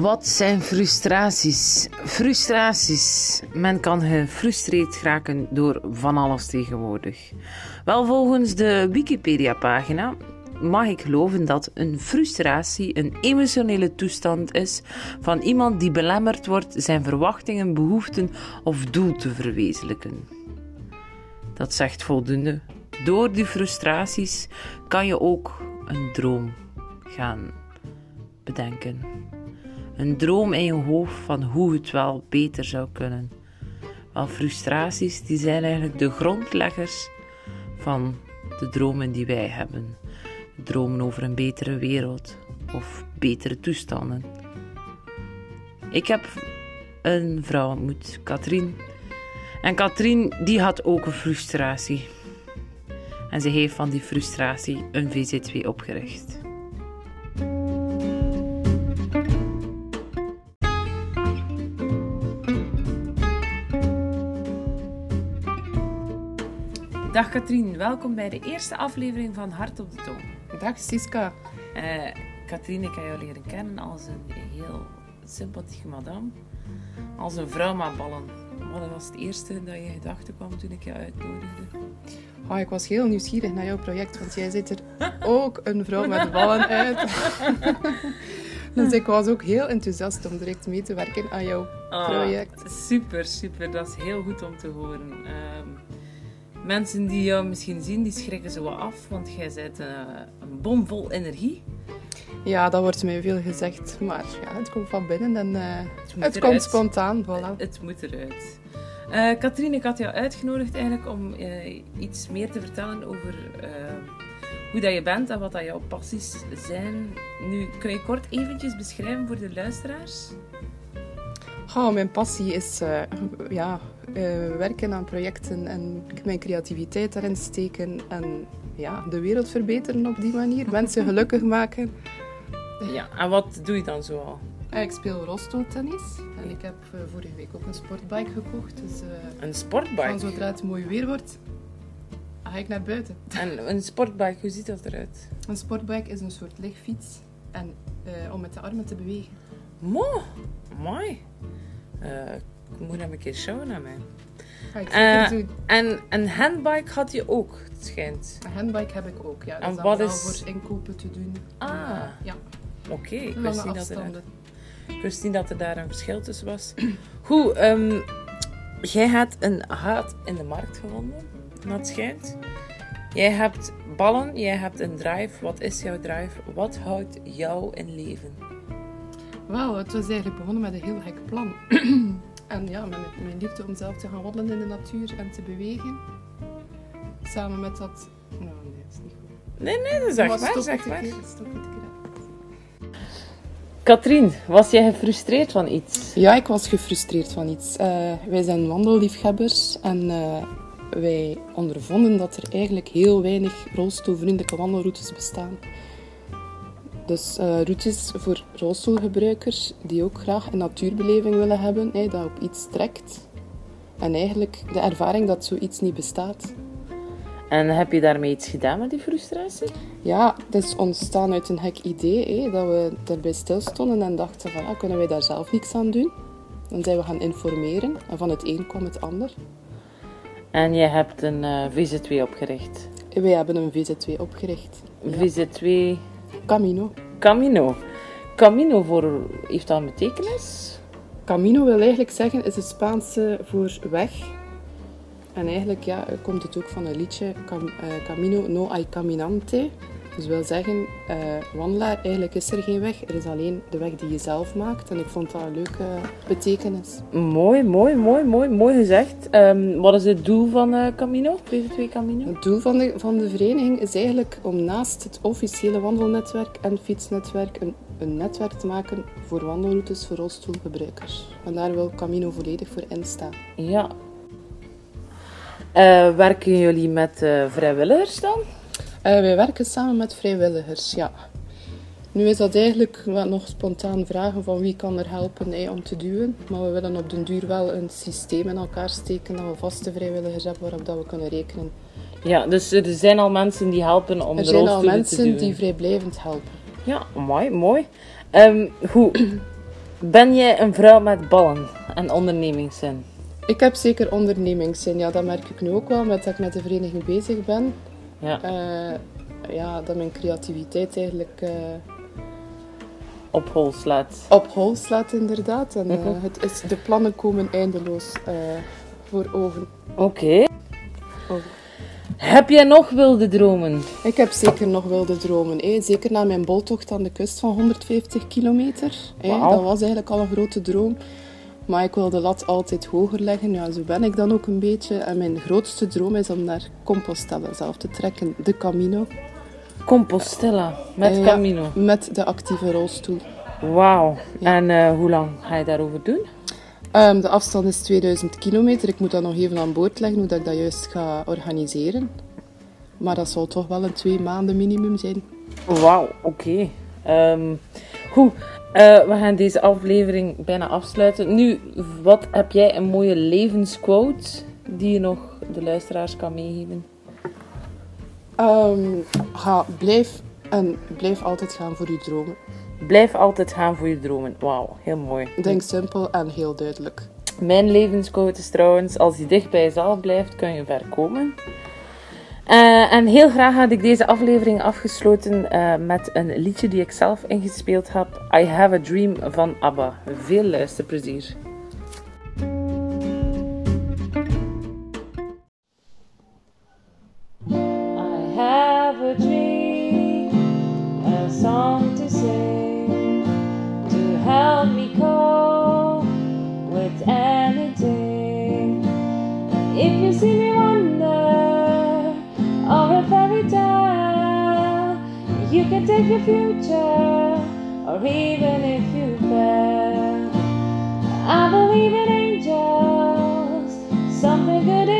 Wat zijn frustraties? Frustraties. Men kan gefrustreerd raken door van alles tegenwoordig. Wel, volgens de Wikipedia-pagina mag ik geloven dat een frustratie een emotionele toestand is van iemand die belemmerd wordt zijn verwachtingen, behoeften of doel te verwezenlijken. Dat zegt voldoende. Door die frustraties kan je ook een droom gaan bedenken. Een droom in je hoofd van hoe het wel beter zou kunnen. Wel, frustraties die zijn eigenlijk de grondleggers van de dromen die wij hebben. Dromen over een betere wereld of betere toestanden. Ik heb een vrouw ontmoet, Katrien. En Katrien die had ook een frustratie. En ze heeft van die frustratie een VZ2 opgericht. Dag Katrien, welkom bij de eerste aflevering van Hart op de Tong. Dag Siska. Uh, Katrien, ik heb jou leren kennen als een heel sympathieke madame. Als een vrouw met ballen. Wat was het eerste dat je gedachten kwam toen ik je uitnodigde? Oh, ik was heel nieuwsgierig naar jouw project, want jij zit er ook een vrouw met ballen uit. dus ik was ook heel enthousiast om direct mee te werken aan jouw oh, project. Super, super. Dat is heel goed om te horen. Um, Mensen die jou misschien zien, die schrikken zo wat af, want jij bent uh, een bom vol energie. Ja, dat wordt mij veel gezegd, maar ja, het komt van binnen en uh, het, het komt spontaan. Voilà. Het, moet eruit. Uh, Katrien, ik had jou uitgenodigd eigenlijk om iets meer te vertellen over hoe dat je bent en wat dat jouw passies zijn. Nu, kun je kort eventjes beschrijven voor de luisteraars? Oh, mijn passie is ja, uh, werken aan projecten en mijn creativiteit daarin steken en ja, de wereld verbeteren op die manier, mensen gelukkig maken. Ja, en wat doe je dan zoal? Ik speel rolstoeltennis en ik heb uh, vorige week ook een sportbike gekocht. Dus, uh, een sportbike? Van zodra het mooi weer wordt, ga ik naar buiten. En een sportbike, hoe ziet dat eruit? Een sportbike is een soort lichtfiets en, om met de armen te bewegen. Mooi, mooi moet hem een keer showen naar mij. Uh, en een handbike had je ook, het schijnt. Een handbike heb ik ook, ja. Dat en is wat is... voor inkopen te doen. Ah, uh, ja. oké. Okay. Ik wist niet dat er ik wist niet dat er daar een verschil tussen was. Goed, um, jij hebt een haat in de markt gevonden, dat schijnt. Jij hebt ballen, jij hebt een drive. Wat is jouw drive? Wat houdt jou in leven? Wel, het was eigenlijk begonnen met een heel gek plan. En ja, met mijn liefde om zelf te gaan wandelen in de natuur en te bewegen. Samen met dat... Nou, nee, dat is niet goed. Nee, nee, dat is echt waar. Zeg maar. Katrien, was jij gefrustreerd van iets? Ja, ik was gefrustreerd van iets. Uh, wij zijn wandelliefhebbers en uh, wij ondervonden dat er eigenlijk heel weinig rolstoelvriendelijke wandelroutes bestaan. Dus uh, routes voor rolstoelgebruikers die ook graag een natuurbeleving willen hebben, hè, dat op iets trekt. En eigenlijk de ervaring dat zoiets niet bestaat. En heb je daarmee iets gedaan met die frustratie? Ja, het is ontstaan uit een gek idee. Dat we daarbij stilstonden en dachten van, ja, kunnen wij daar zelf niks aan doen? Dan zijn we gaan informeren en van het een kwam het ander. En je hebt een uh, VZ2 opgericht? Wij hebben een VZ2 opgericht. VZ2 Camino. Camino. Camino voor, heeft dat een betekenis? Camino wil eigenlijk zeggen, is het Spaanse voor weg. En eigenlijk ja, komt het ook van een liedje, Cam, uh, Camino no hay caminante. Dus wil zeggen, uh, wandelaar, eigenlijk is er geen weg. Er is alleen de weg die je zelf maakt. En ik vond dat een leuke betekenis. Mooi, mooi, mooi, mooi, mooi gezegd. Um, wat is het doel van uh, Camino, PV2 Camino? Het doel van de, van de vereniging is eigenlijk om naast het officiële wandelnetwerk en fietsnetwerk een, een netwerk te maken voor wandelroutes voor rolstoelgebruikers. En daar wil Camino volledig voor instaan. Ja. Uh, werken jullie met vrijwilligers dan? Uh, wij werken samen met vrijwilligers, ja. Nu is dat eigenlijk wat nog spontaan vragen van wie kan er helpen hey, om te duwen. Maar we willen op den duur wel een systeem in elkaar steken dat we vaste vrijwilligers hebben waarop dat we kunnen rekenen. Ja, dus er zijn al mensen die helpen om er de rolstoelen te duwen. Er zijn al mensen die vrijblijvend helpen. Ja, mooi, mooi. Um, goed. Ben jij een vrouw met ballen en ondernemingszin? Ik heb zeker ondernemingszin. Ja, dat merk ik nu ook wel met dat ik met de vereniging bezig ben. Ja. Eh, ja, dat mijn creativiteit eigenlijk eh, Op hol slaat. op hol slaat, inderdaad. En eh, Mhm. het is, de plannen komen eindeloos eh, voor ogen. Oké. Heb jij nog wilde dromen? Ik heb zeker nog wilde dromen. hè. Zeker na mijn boltocht aan de kust van 150 kilometer. hè. Dat was eigenlijk al een grote droom. Maar ik wil de lat altijd hoger leggen. Ja, zo ben ik dan ook een beetje. En mijn grootste droom is om naar Compostela zelf te trekken. De Camino. Compostela met Ja. Camino. Met de actieve rolstoel. Wauw. En eh, hoe lang ga je daarover doen? Ehm, de afstand is 2000 kilometer. Ik moet dat nog even aan boord leggen hoe dat ik dat juist ga organiseren. Maar dat zal toch wel een twee maanden minimum zijn. Wauw, oké. Ehm, goed, eh, we gaan deze aflevering bijna afsluiten. Nu, wat heb jij een mooie levensquote die je nog de luisteraars kan meegeven? Ehm, ga, blijf, en blijf altijd gaan voor je dromen. Blijf altijd gaan voor je dromen. Wauw, heel mooi. Denk simpel en heel duidelijk. Mijn levensquote is trouwens, als je dicht bij jezelf blijft, kun je ver komen. Eh, en heel graag had ik deze aflevering afgesloten eh, met een liedje die ik zelf ingespeeld heb. I Have a Dream van ABBA. Veel luisterplezier. You can take your future, or even if you fail. I believe in angels, something good.